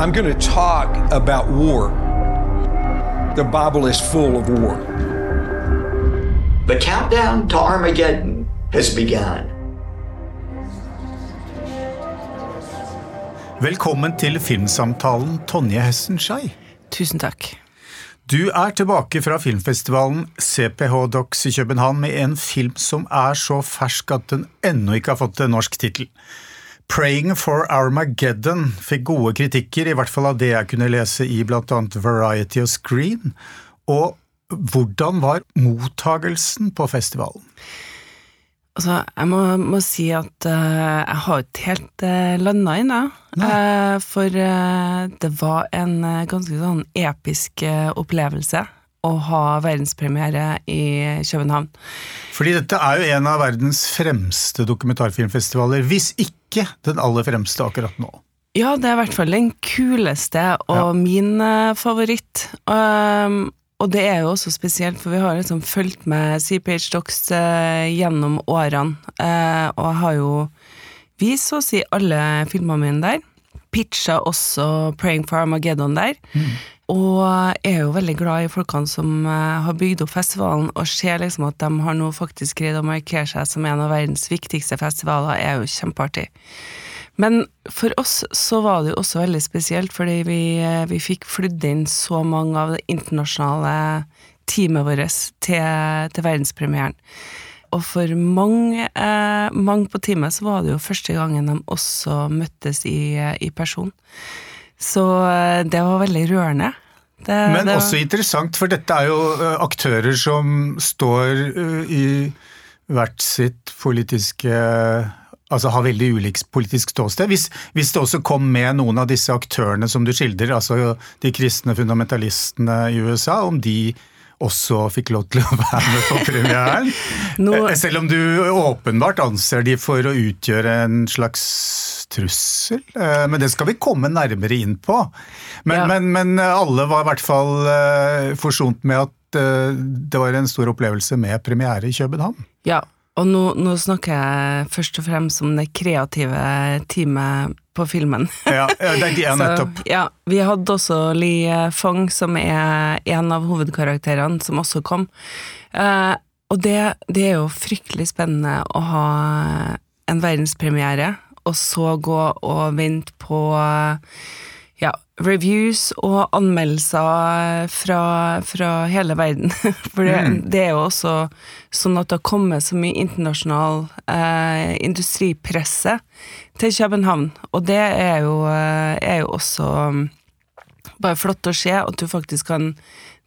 I'm going to talk about war. The Bible is full of war. The countdown to Armageddon has begun. Velkommen til filmsamtalen, Tonje Hessenskei. Tusen takk. Du er tilbake fra filmfestivalen CPH Docs i København med en film som er så fersk at den ennå ikke har fått en norsk tittel. Praying for Armageddon fikk gode kritikker, i hvert fall av det jeg kunne lese i blant annet Variety og Screen. Og hvordan var mottagelsen på festivalen? Altså, jeg må, må si at uh, jeg har ikke helt uh, landa ennå. Uh, for uh, det var en ganske sånn episk opplevelse å ha verdenspremiere i København. Fordi dette er jo en av verdens fremste dokumentarfilmfestivaler, hvis ikke den aller fremste akkurat nå. Ja, det er i hvert fall den kuleste og ja. min favoritt. Um, og det er jo også spesielt, for vi har liksom fulgt med CPH Docs uh, gjennom årene. Uh, og jeg har jo vist så å si alle filmene mine der. Pitcha også Praying for Armageddon der. Mm. Og jeg er jo veldig glad i folkene som eh, har bygd opp festivalen, og ser liksom at de har nå faktisk greid å markere seg som en av verdens viktigste festivaler, er jo kjempeartig. Men for oss så var det jo også veldig spesielt, fordi vi, vi fikk flydd inn så mange av det internasjonale teamet vårt til, til verdenspremieren. Og for mange, eh, mange, på teamet så var det jo første gangen de også møttes i, i person. Så eh, det var veldig rørende. Det, Men det også interessant, for dette er jo eh, aktører som står eh, i hvert sitt politiske altså har veldig ulikt politisk ståsted. Hvis, hvis, det også kom med noen av disse aktørene som du skildrer, altså de kristne fundamentalistene i USA, om de også fikk lov til å være med på premieren. Nå... Eh, selv om du åpenbart anser de for å utgjøre en slags trussel. Eh, men det skal vi komme nærmere inn på. Men, ja. men, men alle var i hvert fall eh, forsont med at det var en stor opplevelse med premiere i København. Ja, og nå, nå, snakker jeg først og fremst om det kreative teamet på filmen. Ja, det er nettopp. Så, ja, vi hadde også Li Fong, som er en av hovedkarakterene, som også kom. Eh, og det, det, er jo fryktelig spennende å ha en verdenspremiere, og så gå og vente på ja, reviews og anmeldelser fra, fra hele verden. For det, mm. det, er jo også sånn at det har kommet så mye internasjonal eh, industripresse til København, og det er jo, eh, er jo også mm, bare flott å se at du faktisk kan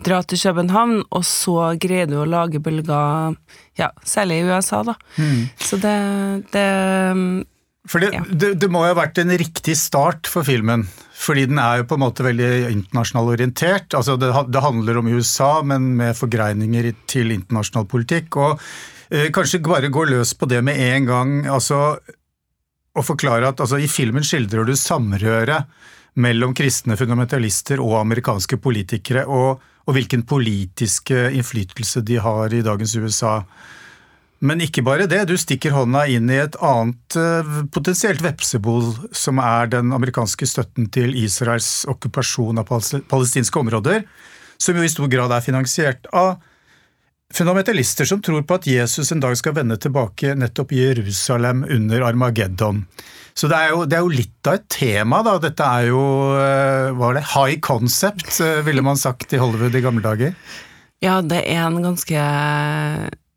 dra til København, og så greier du å lage bølger, ja, særlig i USA, da. Mm. Så det, det mm, for det, ja. det, det, må jo ha vært en riktig start for filmen, fordi den er jo på en måte veldig internasjonal orientert. Altså det, det handler om USA, men med forgreininger til internasjonal politikk. Og eh, kanskje bare gå løs på det med en gang. altså og forklare at altså, I filmen skildrer du samrøret mellom kristne fundamentalister og amerikanske politikere, og, og hvilken politiske innflytelse de har i dagens USA. Men ikke bare det, du stikker hånda inn i et annet eh, potensielt vepsebol, som er den amerikanske støtten til Israels okkupasjon av palestinske områder, som jo i stor grad er finansiert av fundamentalister som tror på at Jesus en dag skal vende tilbake nettopp i Jerusalem under Armageddon. Så det er, jo, det er jo, litt av et tema, da. Dette er jo eh, hva er det, high concept, eh, ville man sagt i Hollywood i gamle dager. Ja, det er en ganske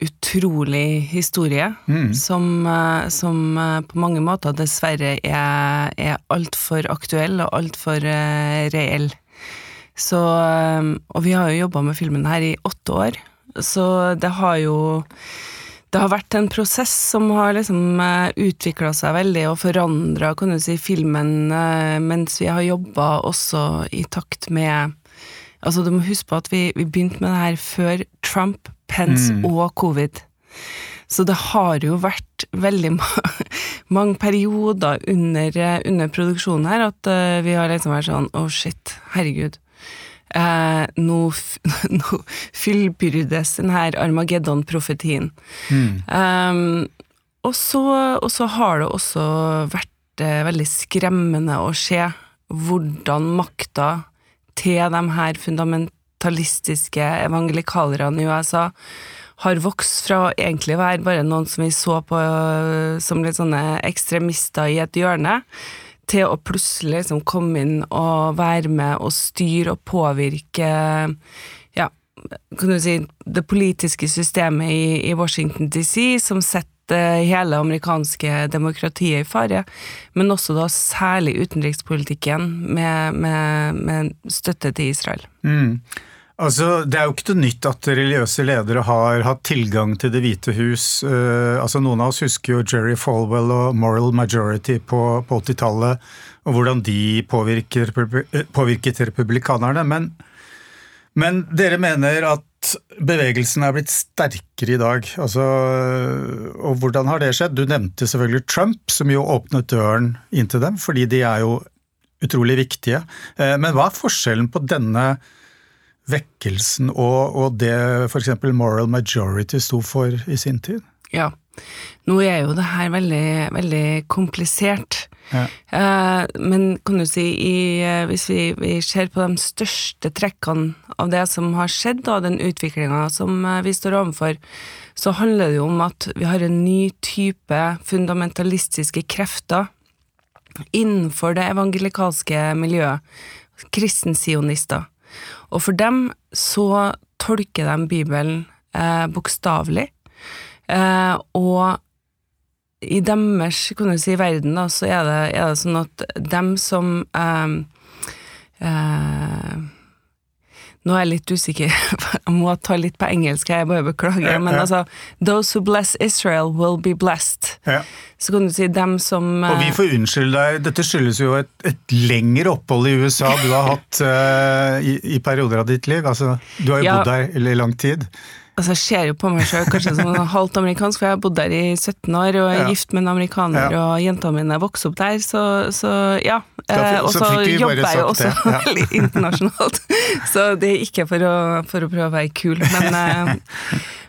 utrolig historie, mm. som, eh, som, eh, på mange måter dessverre er, er altfor aktuell og altfor uh, reell. Så Og vi har jo jobba med filmen her i åtte år, så det har jo det har vært en prosess som har liksom utvikla seg veldig og forandra si, filmen mens vi har jobba også i takt med Altså, du må huske på at vi, vi begynte med det her før Trump pens mm. og covid. Så det har jo vært veldig ma mange perioder under, under, produksjonen her at uh, vi har liksom vært sånn oh shit, herregud. Eh, nå, nå fyllbyrdes denne Armageddon-profetien. Mm. Um, og, så, og, så, har det også vært eh, veldig skremmende å se hvordan makta til de her fundamentalistiske evangelikalerne i USA har vokst fra å egentlig være bare noen som vi så på øh, som litt sånne ekstremister i et hjørne, til å plutselig liksom komme inn og være med og styre og påvirke ja, kan du si, det politiske systemet i, i Washington DC, som setter hele amerikanske demokratiet i fare, men også da særlig utenrikspolitikken med, med, med støtte til Israel. Mm. Altså, Det er jo ikke noe nytt at religiøse ledere har hatt tilgang til Det hvite hus. Uh, altså, Noen av oss husker jo Jerry Falwell og Moral Majority på, på 80-tallet, og hvordan de påvirker, påvirket republikanerne. Men, men, dere mener at bevegelsen er blitt sterkere i dag. Altså, og hvordan har det skjedd? Du nevnte selvfølgelig Trump, som jo åpnet døren inn til dem, fordi de er jo utrolig viktige. Uh, men hva er forskjellen på denne vekkelsen og, og det f.eks. moral majority sto for i sin tid? Ja. Nå er jo det her veldig, veldig komplisert. Ja. Eh, men kan du si, i, eh, hvis vi, vi, ser på de største trekkene av det som har skjedd, og den utviklinga som eh, vi står overfor, så handler det jo om at vi har en ny type fundamentalistiske krefter innenfor det evangelikalske miljøet, kristensionister. Og for dem så tolker de Bibelen eh, bokstavelig, eh, og i deres kan du si, verden da, så er det, er det sånn at dem som eh, eh nå er jeg litt usikker, jeg må ta litt på engelsk, jeg bare beklager. Ja, men ja. altså Those who bless Israel will be blessed. Ja. Så kan du si dem som Og vi eh, får unnskylde deg, dette skyldes jo et, et lengre opphold i USA du har hatt uh, i, i, perioder av ditt liv. Altså, du har jo bodd der i lang tid. Altså, jeg ser jo på meg sjøl kanskje som halvt amerikansk, for jeg har bodd der i 17 år og er ja. gift med en amerikaner, ja. og jentene mine vokste opp der, så, så ja. Eh, og så jobber jeg jo også ja. internasjonalt, så det er ikke for å, for å prøve å være kul, men, eh,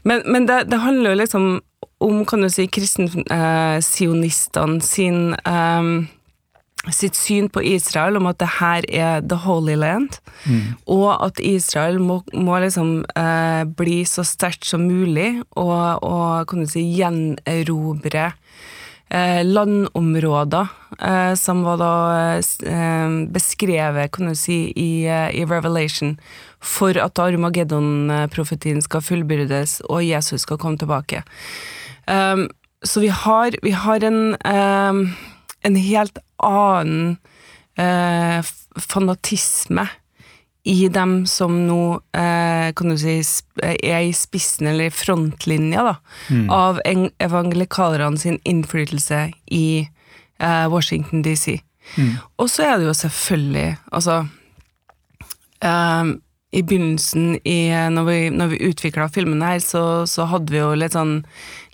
men, men det, det, handler jo liksom om, kan du si, kristensionistene eh, sin eh, sitt syn på Israel om at det her er the holy land, mm. og at Israel må, må liksom eh, bli så sterkt som mulig og, og kan du si gjenerobre eh, landområder eh, som var da eh, beskrevet, kan du si, i, eh, i Revelation, for at Armageddon-profetien skal fullbyrdes og Jesus skal komme tilbake. Um, så vi har, vi har en um, en helt annen eh, fanatisme i dem som nå eh, kan du si, er i spissen eller frontlinja da, mm. av evangelikalerne sin innflytelse i eh, Washington DC. Mm. Og så er det jo selvfølgelig Altså eh, I begynnelsen, i, når vi, når vi utvikla filmen her, så, så, hadde vi jo litt sånn,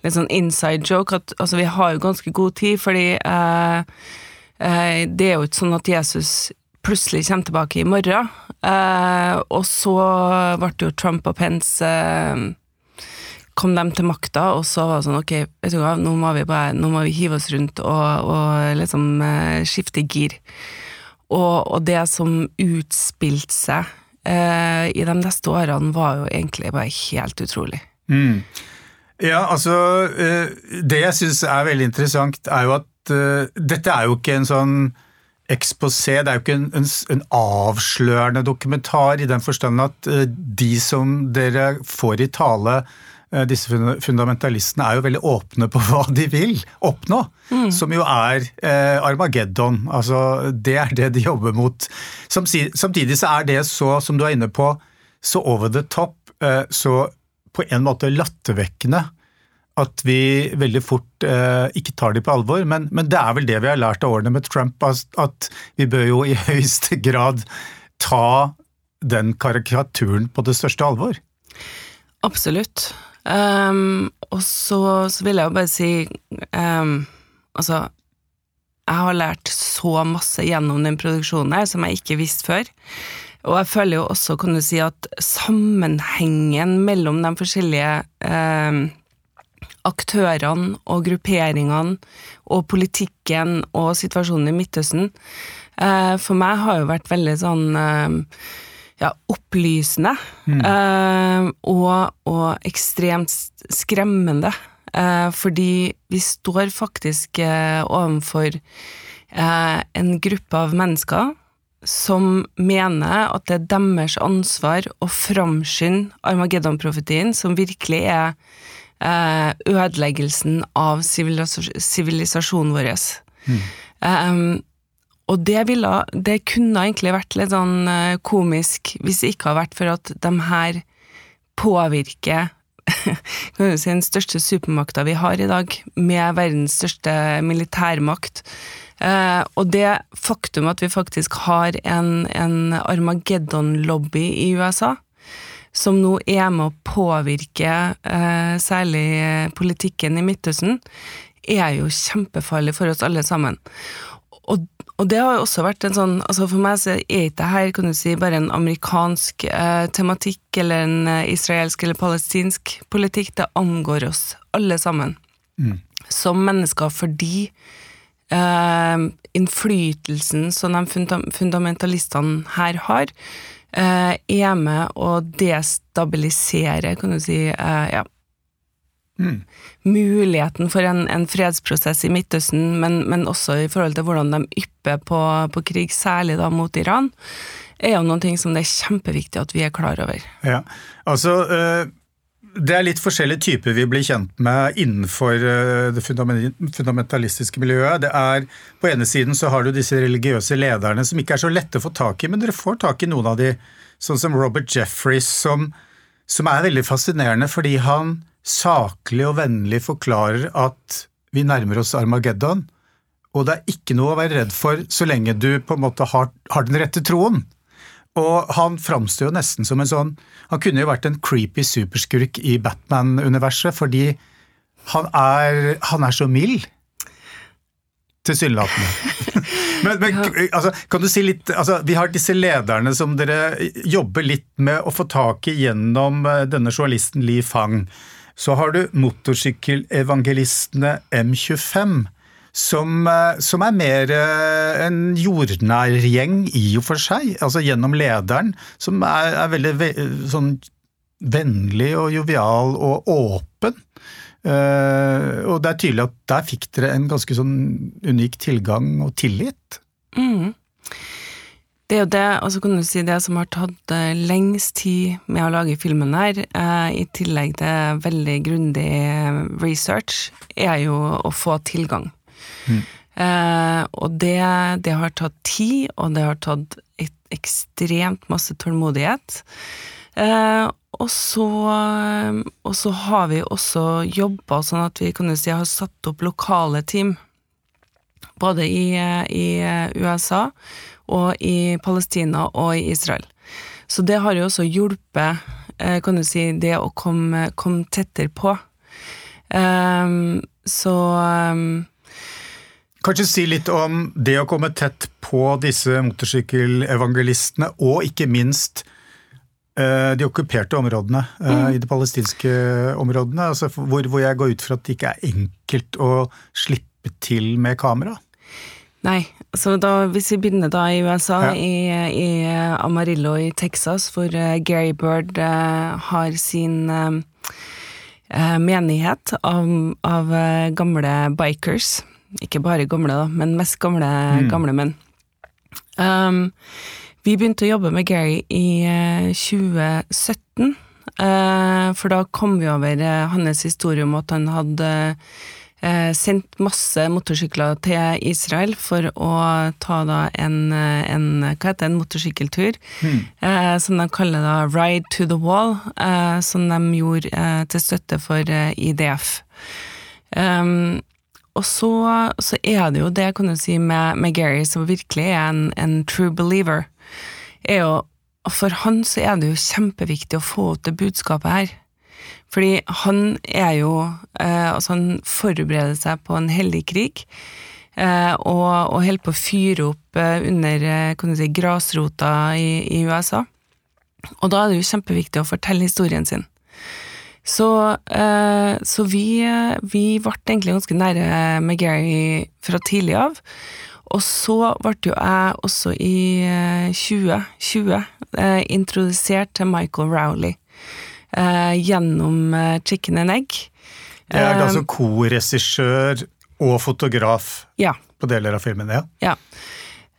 litt sånn inside joke at altså, vi har jo ganske god tid, fordi eh, Eh, det er jo ikke sånn at Jesus plutselig kommer tilbake i morgen. Eh, og så ble jo Trump og Pence eh, kom dem til makta, og så var det sånn ok, vet du hva, nå må vi, bare, nå må vi hive oss rundt og, og liksom skifte gir. Og, og, det som utspilte seg eh, i de neste årene, var jo egentlig bare helt utrolig. Mm. Ja, altså Det jeg syns er veldig interessant, er jo at uh, dette er jo ikke en sånn eksposé, det er jo ikke en, en, en, avslørende dokumentar i den forstand at uh, de som dere får i tale, disse fundamentalistene, er jo veldig åpne på hva de vil oppnå. Mm. Som jo er Armageddon. Altså, det er det de jobber mot. Samtidig så er det så, som du er inne på, så over the top, så på en måte lattervekkende at vi veldig fort eh, ikke tar de på alvor. Men, men, det er vel det vi har lært av årene med Trump, at vi bør jo i høyeste grad ta den karikaturen på det største alvor. Absolutt. Um, og så, så, vil jeg jo bare si um, Altså, jeg har lært så masse gjennom den produksjonen her som jeg ikke visste før. Og jeg føler jo også, kan du si, at sammenhengen mellom de forskjellige um, aktørene og grupperingene og politikken og situasjonen i Midtøsten, eh, for meg har jo vært veldig sånn ja, opplysende. Eh, og, og ekstremt skremmende. Eh, fordi vi står faktisk eh, overfor eh, en gruppe av mennesker som mener at det er deres ansvar å framskynde Armageddon-profetien, som virkelig er eh, ødeleggelsen av sivilisasjonen vår. Um, og det, ville, det kunne egentlig vært litt sånn eh, komisk hvis det ikke hadde vært for at de her påvirker kan du si, den største supermakta vi har i dag, med verdens største militærmakt. Eh, og det faktum at vi faktisk har en, en Armageddon-lobby i USA, som nå er med å påvirke eh, særlig politikken i Midtøsten, er jo kjempefarlig for oss alle sammen. Og, og det har jo også vært en sånn altså For meg så er ikke det her kan du si, bare en amerikansk eh, tematikk eller en eh, israelsk eller palestinsk politikk. Det angår oss alle sammen som mennesker fordi eh, innflytelsen som de funda fundamentalistene her har, eh, er med å destabilisere, kan du si, eh, ja, muligheten for en, en fredsprosess i Midtøsten, men, men også i forhold til hvordan de ypper på, på krig, særlig da mot Iran, er jo noen ting som det er kjempeviktig at vi er klar over. Ja, altså øh, Det er litt forskjellige typer vi blir kjent med innenfor øh, det fundamentalistiske miljøet. Det er, På ene siden så har du disse religiøse lederne som ikke er så lette å få tak i, men dere får tak i noen av de, sånn som Robert Jeffries, som, som er veldig fascinerende fordi han saklig og vennlig forklarer at vi nærmer oss Armageddon, og det er ikke noe å være redd for så lenge du på en måte har, har den rette troen. Og han framstår jo nesten som en sånn Han kunne jo vært en creepy superskurk i Batman-universet, fordi han er, han er så mild. Tilsynelatende. men, men altså, kan du si litt altså, Vi har disse lederne som dere jobber litt med å få tak i gjennom eh, denne journalisten Li Fang. Så har du motorsykkelevangelistene M25 som, eh, som er mer eh, en jordnær gjeng i og for seg, altså gjennom lederen, som er, er veldig ve sånn vennlig og jovial og åpen. Uh, og det er tydelig at der fikk dere en ganske sånn unik tilgang og tillit. Det er jo det, altså kan du si det som har tatt eh, lengst tid med å lage filmen her, eh, i tillegg til veldig grundig eh, research, er jo å få tilgang. Eh, og det, det har tatt tid, og det har tatt et ekstremt masse tålmodighet. Eh, og så, og så har vi også jobba sånn at vi kan du si, har satt opp lokale team både i, i USA og i Palestina og i Israel. Så det har jo også hjulpet, eh, kan du si, det å komme, komme tettere på. Um, så um, Kanskje si litt om det å komme tett på disse motorsykkelevangelistene, og ikke minst eh, de okkuperte områdene mm. i de palestinske områdene, altså hvor, hvor jeg går ut fra at det ikke er enkelt å slippe til med kamera. Nei, så da, hvis vi begynner da i USA, Ja. i, i Amarillo i Texas, hvor eh, Gary Bird eh, har sin eh, menighet av, av gamle bikers. Ikke bare gamle, da, men mest gamle, gamle menn. Um, vi begynte å jobbe med Gary i eh, 2017, uh, for da kom vi over hans historie om at han hadde sendt masse motorsykler til Israel for å ta da en, eh, en hva heter det, en motorsykkeltur, eh, som de kaller da Ride to the Wall, eh, som de gjorde eh, til støtte for eh, IDF. Um, og så, så er det jo det, kan du si, med, med Gary, som virkelig er en, en true believer, er jo For han så er det jo kjempeviktig å få ut det budskapet her. Fordi han er jo eh, Altså, han forbereder seg på en hellig krig, eh, og, og holder på å fyre opp eh, under kan du si, grasrota i, i USA. Og da er det jo kjempeviktig å fortelle historien sin. Så, så vi, vi ble egentlig ganske nære med Gary fra tidlig av. Og så ble jo jeg også i eh, 2020 eh, introdusert til Michael Rowley gjennom eh, Chicken and Egg. Det er Eh, altså korregissør og fotograf Ja. på deler av filmen, ja. Ja.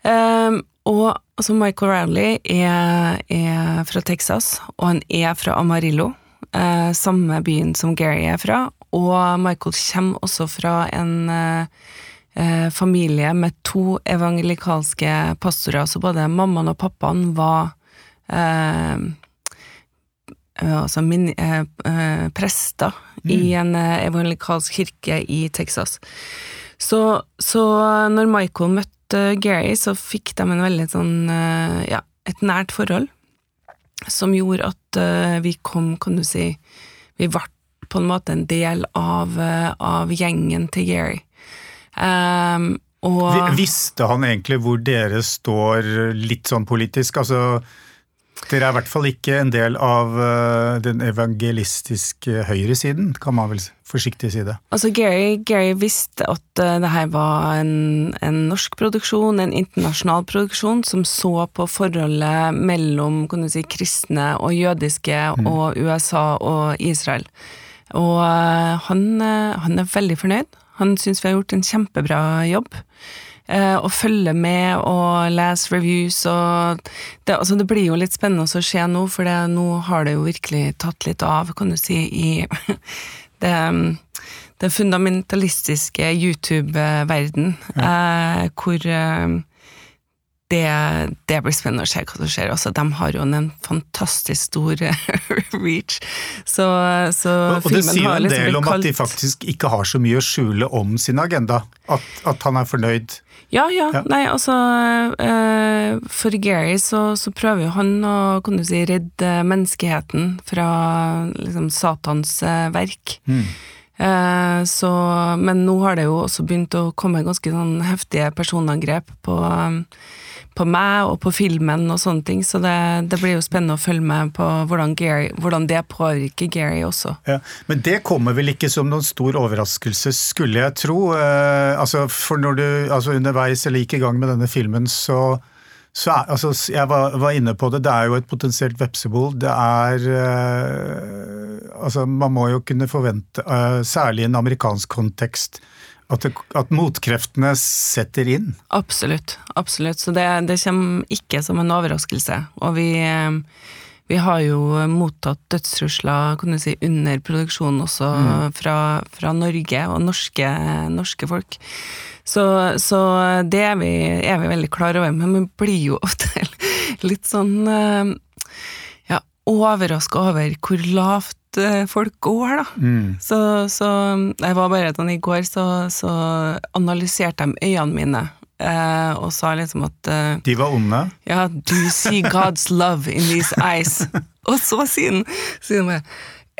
Um, og altså Michael Rowley er, er fra Texas, og han er fra Amarillo, uh, samme byen som Gary er fra. Og Michael kommer også fra en uh, eh, familie med to evangelikalske pastorer, så både mammaen og pappaen var eh, eh, altså min, eh, eh, prester i en eh, evangelikalsk kirke i Texas. Så, så når Michael møtte Gary, så fikk de en veldig sånn eh, ja, et nært forhold. Som gjorde at eh, vi kom, kan du si Vi ble på en måte en del av, eh, av gjengen til Gary. Um, og Visste han egentlig hvor dere står litt sånn politisk? Altså, dere er i hvert fall ikke en del av eh, den evangelistiske høyresiden, kan man vel forsiktig si det. Altså Gary, Gary visste at uh, det her var en, en norsk produksjon, en internasjonal produksjon, som så på forholdet mellom si, kristne og jødiske og USA og Israel. Og eh, han, eh, han er veldig fornøyd. Han syns vi har gjort en kjempebra jobb. Uh, og følge med og lese reviews og det, altså det blir jo litt spennende å se nå, for det, nå har det jo virkelig tatt litt av, kan du si, i det, den fundamentalistiske YouTube-verden, ja. hvor eh, det, det blir spennende å se hva som skjer. Også, de har jo en fantastisk stor reach, så, så Og, og det sier en liksom del om om at de faktisk ikke har så mye å skjule om sin agenda. At, at han er fornøyd. Ja, ja. Ja. Nei, altså eh, For Gary så, så prøver jo han å kan du si, redde menneskeheten fra liksom Satans eh, verk. Eh, så, men nå har det jo også begynt å komme ganske sånn heftige personangrep på, på meg og på filmen og sånne ting, så det, det blir jo spennende å følge med på hvordan, Gary, hvordan det påvirker Gary også. Ja, men det kommer vel ikke som noen stor overraskelse, skulle jeg tro. Eh, altså, for når du altså underveis eller gikk i gang med denne filmen, så, så er, altså, jeg var, var inne på det, det er jo et potensielt vepsebol. Det er eh, Altså, man må jo kunne forvente, eh, særlig i en amerikansk kontekst, at, det, at motkreftene setter inn. Absolutt. absolutt. Så det, det kommer ikke som en overraskelse. Og vi, eh, vi har jo mottatt dødstrusler kan du si, under produksjonen også fra, fra Norge og norske, norske folk. Så, så det er vi, er vi veldig klar over, men vi blir jo ofte litt sånn eh, overraska over hvor lavt eh, folk går, da. Så, så jeg var bare sånn i går, så, så analyserte de øynene mine. eh, og sa liksom at eh, De var onde. ja, do you see God's love in these eyes? Og så sier han bare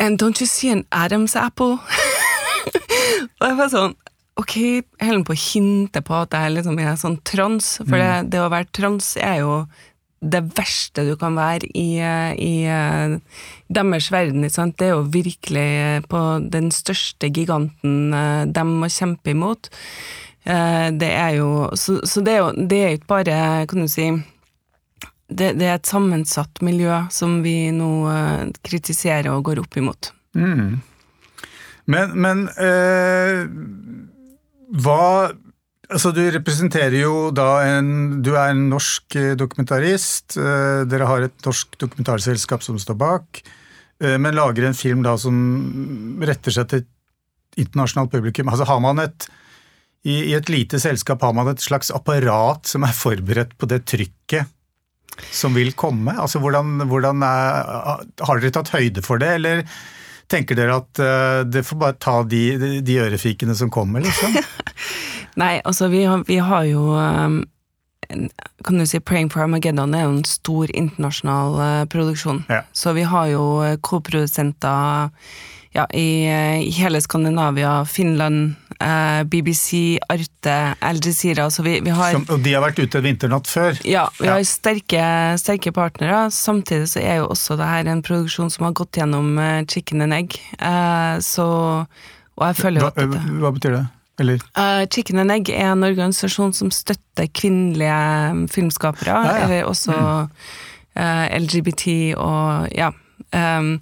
And don't you see an Adam's apple? og jeg var sånn Ok, jeg holder på å hinte på at jeg liksom er sånn trans, for det, det å være trans er jo det verste du kan være i, eh, i eh, deres verden. Det er jo virkelig på den største giganten eh, de må kjempe imot. Det er jo Så, så det er jo det er ikke bare, kan du si det, det er et sammensatt miljø som vi nå kritiserer og går opp imot. Men, men eh, hva Altså, du representerer jo da en Du er en norsk eh, dokumentarist. eh, dere har et norsk dokumentarselskap som står bak, eh, men lager en film da som retter seg til et internasjonalt publikum. Altså, har man et i, I et lite selskap har man et slags apparat som er forberedt på det trykket som vil komme? Altså, hvordan, hvordan er, Har dere tatt høyde for det, eller tenker dere at uh, det får bare ta de, de, de ørefikene som kommer, liksom? Nei, altså vi har, vi har jo um, Kan du si Praying for Armageddon er jo en stor internasjonal uh, produksjon. Ja. Så vi har jo eh, koprodusenter ja, i, i hele Skandinavia, Finland, eh, BBC, Arte, Al Jazeera. altså vi, vi har Som, og de har vært ute en vinternatt før? ja, vi Ja. har sterke, sterke partnere. Samtidig så er jo også det her en produksjon som har gått gjennom eh, chicken and egg. Eh, så Og jeg føler jo at dette hva betyr det? Eller Uh, Chicken and Egg er en organisasjon som støtter kvinnelige mm, filmskapere, Ja, ja. eller også eh, LGBT og ja. ehm,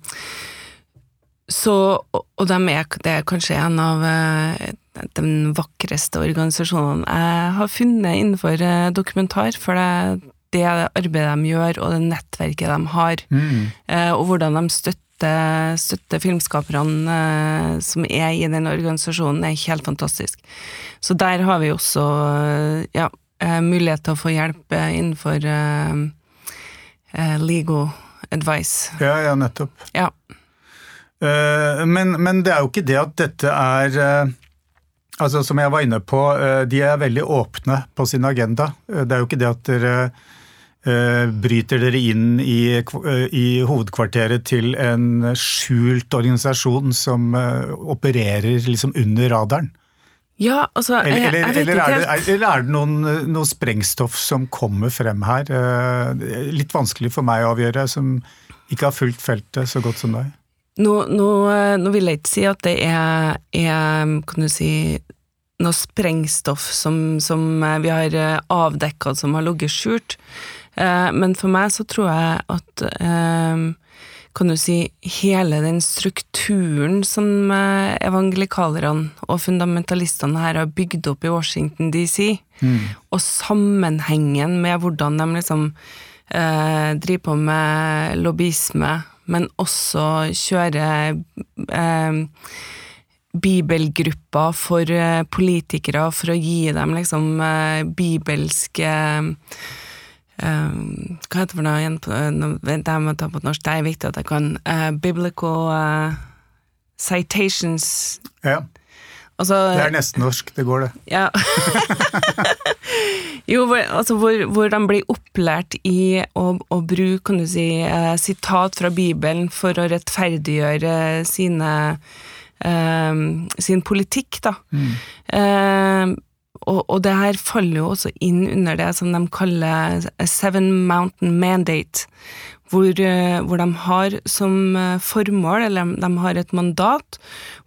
så, og, og dem er, det er kanskje en av de den vakreste organisasjonene jeg har funnet innenfor eh, dokumentar, for det, det arbeidet de gjør, og det nettverket de har, mm. eh, og hvordan de støtter, støtter filmskaperne eh, som er i den organisasjonen, er helt fantastisk. Så der har vi også eh, ja, eh, mulighet til å få hjelp eh, innenfor uh, eh, legal advice. Ja, ja, nettopp. Ja. Eh, men, men det er jo ikke det at dette er eh, Altså Som jeg var inne på, eh, de er veldig åpne på sin agenda. Det er jo ikke det at dere bryter dere inn i, i hovedkvarteret til en skjult organisasjon som opererer liksom under radaren. Ja, altså jeg, eller, jeg eller, er, det, er, eller er det noen, noe sprengstoff som kommer frem her? Litt vanskelig for meg å avgjøre, som ikke har fulgt feltet så godt som deg. Nå, nå, eh, nå vil jeg ikke si at det er, er kan du si, noe sprengstoff som, som eh, vi har avdekka som har ligget skjult, Eh, men for meg så tror jeg at eh, kan du si, hele den strukturen som eh, evangelikalerne og fundamentalistene her har bygd opp i Washington DC, og sammenhengen med hvordan de liksom eh, driver på med lobbyisme, men også kjører eh, bibelgrupper for eh, politikere for å gi dem liksom eh, bibelske eh, Hva heter det for noe igjen Jeg må ta på norsk, det er viktig at jeg kan. eh, biblical eh, citations Ja, Altså Det er nesten norsk, det går det. ja. jo, hvor, altså hvor, hvor de blir opplært i å, å bruke kan du si, eh, sitat fra Bibelen for å rettferdiggjøre sine eh, sin politikk, da. Eh, og, og det her faller jo også inn under det som de kaller Seven Mountain Mandate, hvor, eh, hvor de har som eh, formål, eller de har et mandat,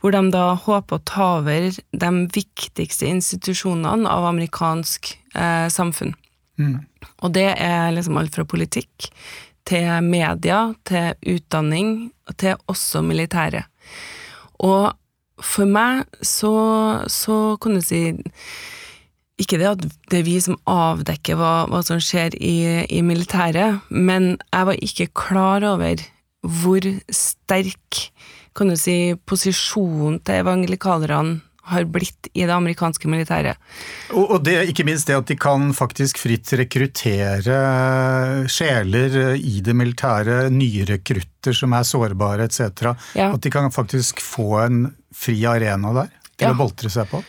hvor de da håper å ta over de viktigste institusjonene av amerikansk eh, samfunn. Og det er liksom alt fra politikk til media, til utdanning, til også militæret. Og for meg så, så kan du si ikke det at det er vi som avdekker hva, hva som skjer i, i militæret, men jeg var ikke klar over hvor sterk kan du si, posisjonen til evangelikalerne har blitt i det amerikanske militæret. Og, og det, ikke minst det at de kan faktisk fritt rekruttere sjeler i det militære, nye rekrutter som er sårbare etc. Ja. At de kan faktisk få en fri arena der til Ja. å boltre seg på.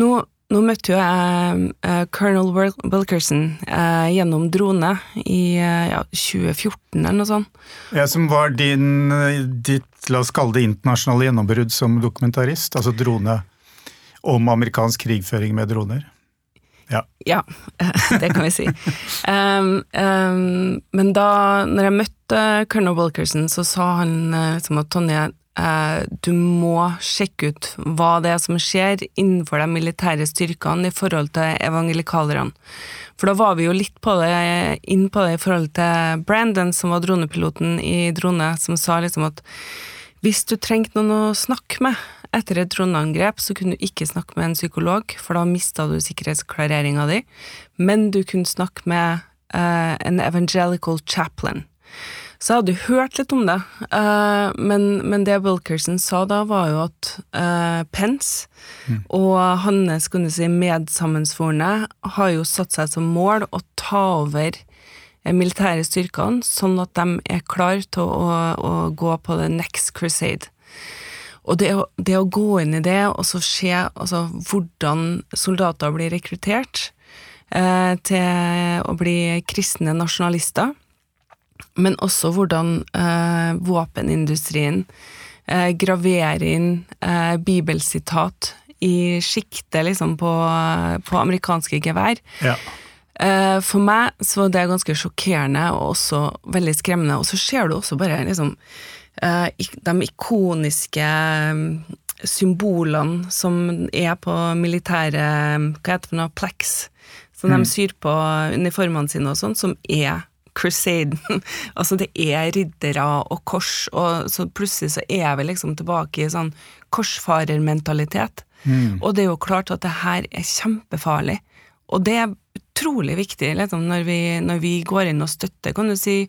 Nå, nå møtte jo jeg eh, colonel Wilkerson eh, gjennom drone i eh, ja, 2014 eller noe sånt. Ja, som var din, ditt, la oss kalle det internasjonale gjennombrudd som dokumentarist, altså drone om amerikansk krigføring med droner. Ja. Ja, det kan vi si. Um, um, men da når jeg møtte colonel Wilkerson, så sa han liksom at Tonje, du må sjekke ut hva det er som skjer innenfor de militære styrkene i forhold til evangelikalerne. For da var vi jo litt på det, inn på det i forhold til Brandon, som var dronepiloten i drone, som sa liksom at hvis du trengte noen å snakke med etter et droneangrep, så kunne du ikke snakke med en psykolog, for da mista du sikkerhetsklareringa di, men du kunne snakke med uh, en evangelical chaplain. Så jeg hadde jo hørt litt om det, eh, men, men det Wilkerson sa da, var jo at eh, Pence og hans kunne si, medsammensvorne har jo satt seg som mål å ta over eh, militære styrkene, sånn at de er klar til å, å gå på the next crusade. Og det å, det å gå inn i det, og så se altså, hvordan soldater blir rekruttert eh, til å bli kristne nasjonalister, men også hvordan eh, våpenindustrien eh, graverer inn eh, bibelsitat i sjiktet liksom på, på amerikanske gevær. Ja. Eh, for meg så var det ganske sjokkerende og også veldig skremmende. Og så ser du også bare liksom eh, de ikoniske mm, symbolene som er på militære Hva heter det for noe? Plex. Som de syr på uniformene sine og sånn, som er Crusaden. altså det er riddere og kors, og så plutselig så er vi liksom tilbake i sånn korsfarermentalitet. Og det er jo klart at det her er kjempefarlig. Og det er utrolig viktig liksom, når, vi, når vi går inn og støtter, kan du si,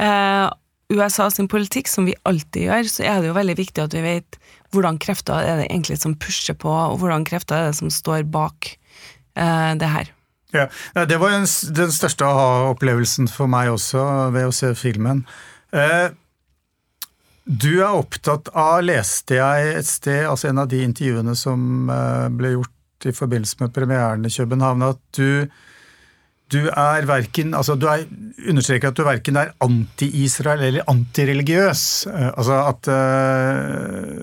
eh, USA sin politikk, som vi alltid gjør, så er det jo veldig viktig at vi vet hvordan krefter er det egentlig som pusher på, og hvordan krefter er det som står bak eh, det her. Ja, Det var en, den største aha-opplevelsen for meg også ved å se filmen. Eh, du er opptatt av, leste jeg et sted, altså en av de intervjuene som eh, ble gjort i forbindelse med premieren i København, at du, du er verken altså Du er, understreker at du verken er anti-Israel eller antireligiøs. Eh, altså at, eh,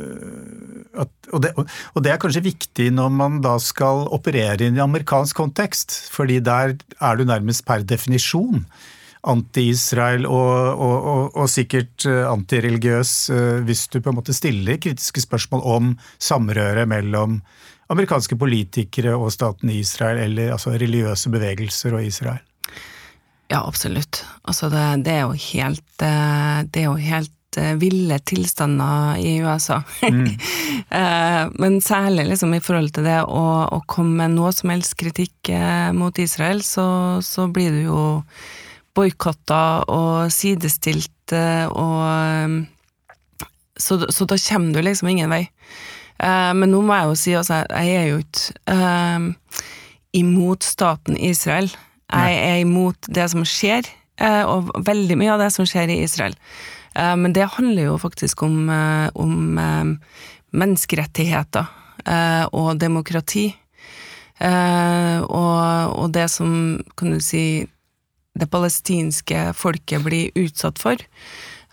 at og, det, og det er kanskje viktig når man da skal operere i en amerikansk kontekst, fordi der er du nærmest per definisjon anti-Israel og, og, og, sikkert eh, antireligiøs hvis du på en måte stiller kritiske spørsmål om samrøret mellom amerikanske politikere og staten Israel, eller altså religiøse bevegelser og Israel. Ja, absolutt. Altså det, det er jo helt eh, Det er jo helt eh, ville tilstander i USA. Mm. Men særlig liksom i forhold til det å, å komme med noe som helst kritikk eh, mot Israel, så, så blir du jo boikotta og sidestilt eh, og eh, så, så da kommer du liksom ingen vei. Eh, Men nå må jeg jo si altså, jeg er jo ikke uh, imot staten Israel. Jeg er imot det som skjer, uh, og veldig mye av det som skjer i Israel. Men det handler jo faktisk om, om menneskerettigheter og demokrati. Og, og det som, kan du si, det palestinske folket blir utsatt for.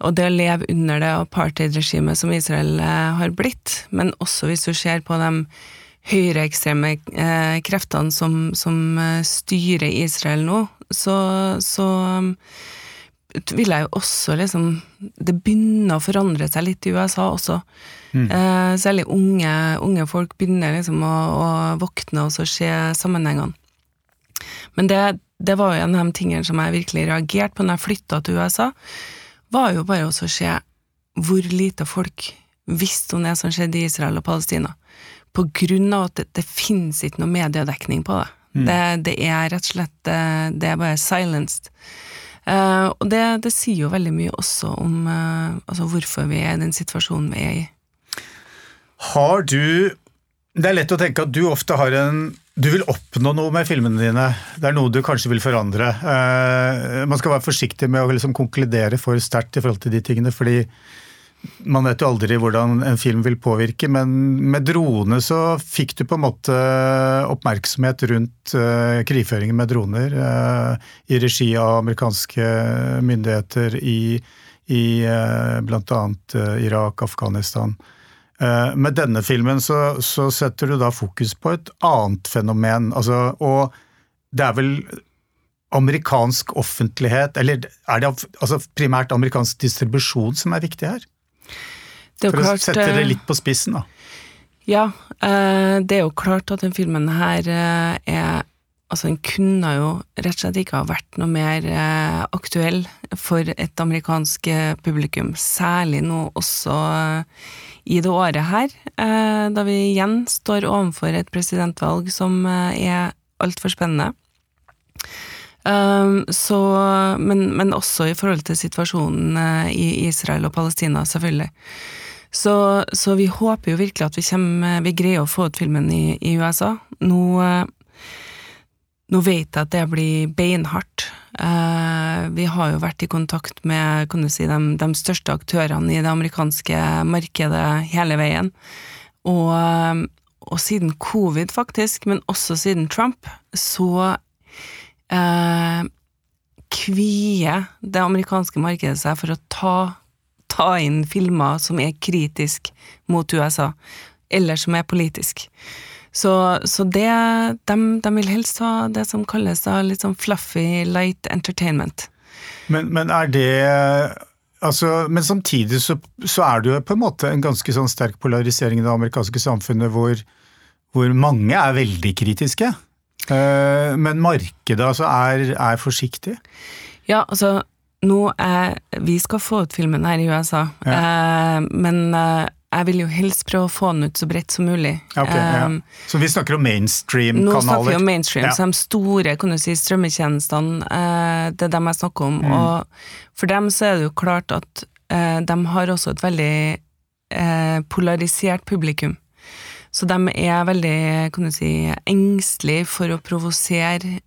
Og det å leve under det apartheid-regimet som Israel eh, har blitt, men også hvis du ser på de høyreekstreme eh, kreftene som, som eh, styrer Israel nå, så, så um, vil jeg jo også liksom Det begynner å forandre seg litt i USA også. Eh, særlig unge, unge folk begynner liksom å, å våkne og se sammenhengene. Men det, det var jo en av de tingene som jeg virkelig reagerte på når jeg flytta til USA, var jo bare å se hvor lite folk visste om det som skjedde i Israel og Palestina. På grunn av at det, det finnes ikke noe mediedekning på det. Det, det er rett og slett eh, Det er bare silenced. Uh, og det, det sier jo veldig mye også om uh, altså hvorfor vi er i den situasjonen vi er i. Har du Det er lett å tenke at du ofte har en Du vil oppnå noe med filmene dine. Det er noe du kanskje vil forandre. Uh, man skal være forsiktig med å liksom konkludere for sterkt i forhold til de tingene, fordi man vet jo aldri hvordan en film vil påvirke, men med drone så fikk du på en måte oppmerksomhet rundt uh, krigføringen med droner uh, i regi av amerikanske myndigheter i, i uh, bl.a. Irak, Afghanistan. Eh, Med denne filmen så, så setter du da fokus på et annet fenomen, altså, og det er vel amerikansk offentlighet, eller er det altså, primært amerikansk distribusjon som er viktig her? Det er For For å sette det eh, litt på spissen, da. Ja, eh, det er jo klart at den filmen her eh, er Altså, den kunne jo rett og slett ikke ha vært noe mer eh, aktuell for et amerikansk eh, publikum, særlig nå også eh, i det året her, eh, da vi igjen står overfor et presidentvalg som eh, er altfor spennende. Um, så, men, men også i forhold til situasjonen eh, i Israel og Palestina, selvfølgelig. Så, så vi håper jo virkelig at vi, kommer, vi greier å få ut filmen i, i USA. Nå, nå vet jeg at det blir beinhardt. Eh, vi har jo vært i kontakt med kan du si, de, de største aktørene i det amerikanske markedet hele veien. Og, eh, og siden covid, faktisk, men også siden Trump, så eh, kvier det amerikanske markedet seg for å ta, ta inn filmer som er kritisk mot USA, eller som er politisk. Så, så det, de, de, vil helst ha det som kalles da litt sånn fluffy light entertainment. Men, men er det altså, Men samtidig så, så, er det jo på en måte en ganske sånn sterk polarisering i det amerikanske samfunnet hvor, hvor mange er veldig kritiske. Uh, men markedet altså er, er forsiktig? Ja, altså nå er Vi skal få ut filmen her i USA, ja. eh, men eh, jeg vil jo helst prøve å få den ut så bredt som mulig. Okay, ja. um, så vi snakker om mainstream-kanaler? Nå snakker vi om mainstream, ja. så de store kan du si, strømmetjenestene, uh, det er dem jeg snakker om. Mm. Og for dem så er det jo klart at uh, de har også et veldig uh, polarisert publikum. Så de er veldig kan du si, engstelige for å provosere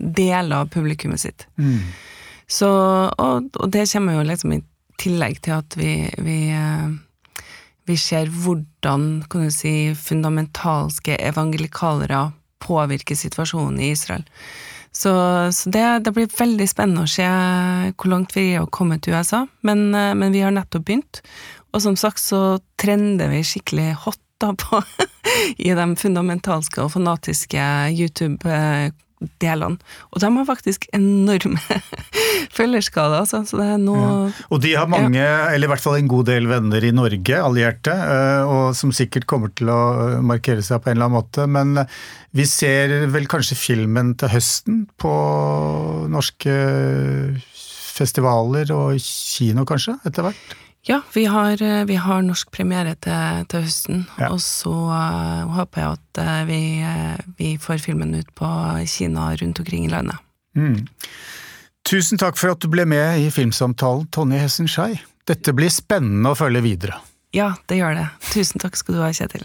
deler av publikummet sitt. Mm. Så, og, og, det kommer jo liksom i tillegg til at vi, vi vi ser hvordan kan du si, fundamentalske evangelikalere påvirker situasjonen i Israel. Så, så det, det, blir veldig spennende å se hvor langt vi er kommet komme til USA, men, eh, men, vi har nettopp begynt. Og som sagt så trender vi skikkelig hot da på i de fundamentalske og fanatiske YouTube-kanalene delene. Og de har faktisk enorme følgerskader, altså. Så det er noe ja. Og de har mange, ja. eller i hvert fall en god del venner i Norge, allierte, eh, og som sikkert kommer til å markere seg på en eller annen måte. Men vi ser vel kanskje filmen til høsten på norske festivaler og kino, kanskje, etter hvert? Ja, vi har, eh, vi har norsk premiere til, til høsten, ja. og så uh, håper jeg at uh, vi, vi, får filmen ut på Kina rundt omkring i landet. Mm. Tusen takk for at du ble med i Filmsamtalen, Tonje Hessen Schei. Dette blir spennende å følge videre. Ja, det gjør det. Tusen takk skal du ha, Kjetil.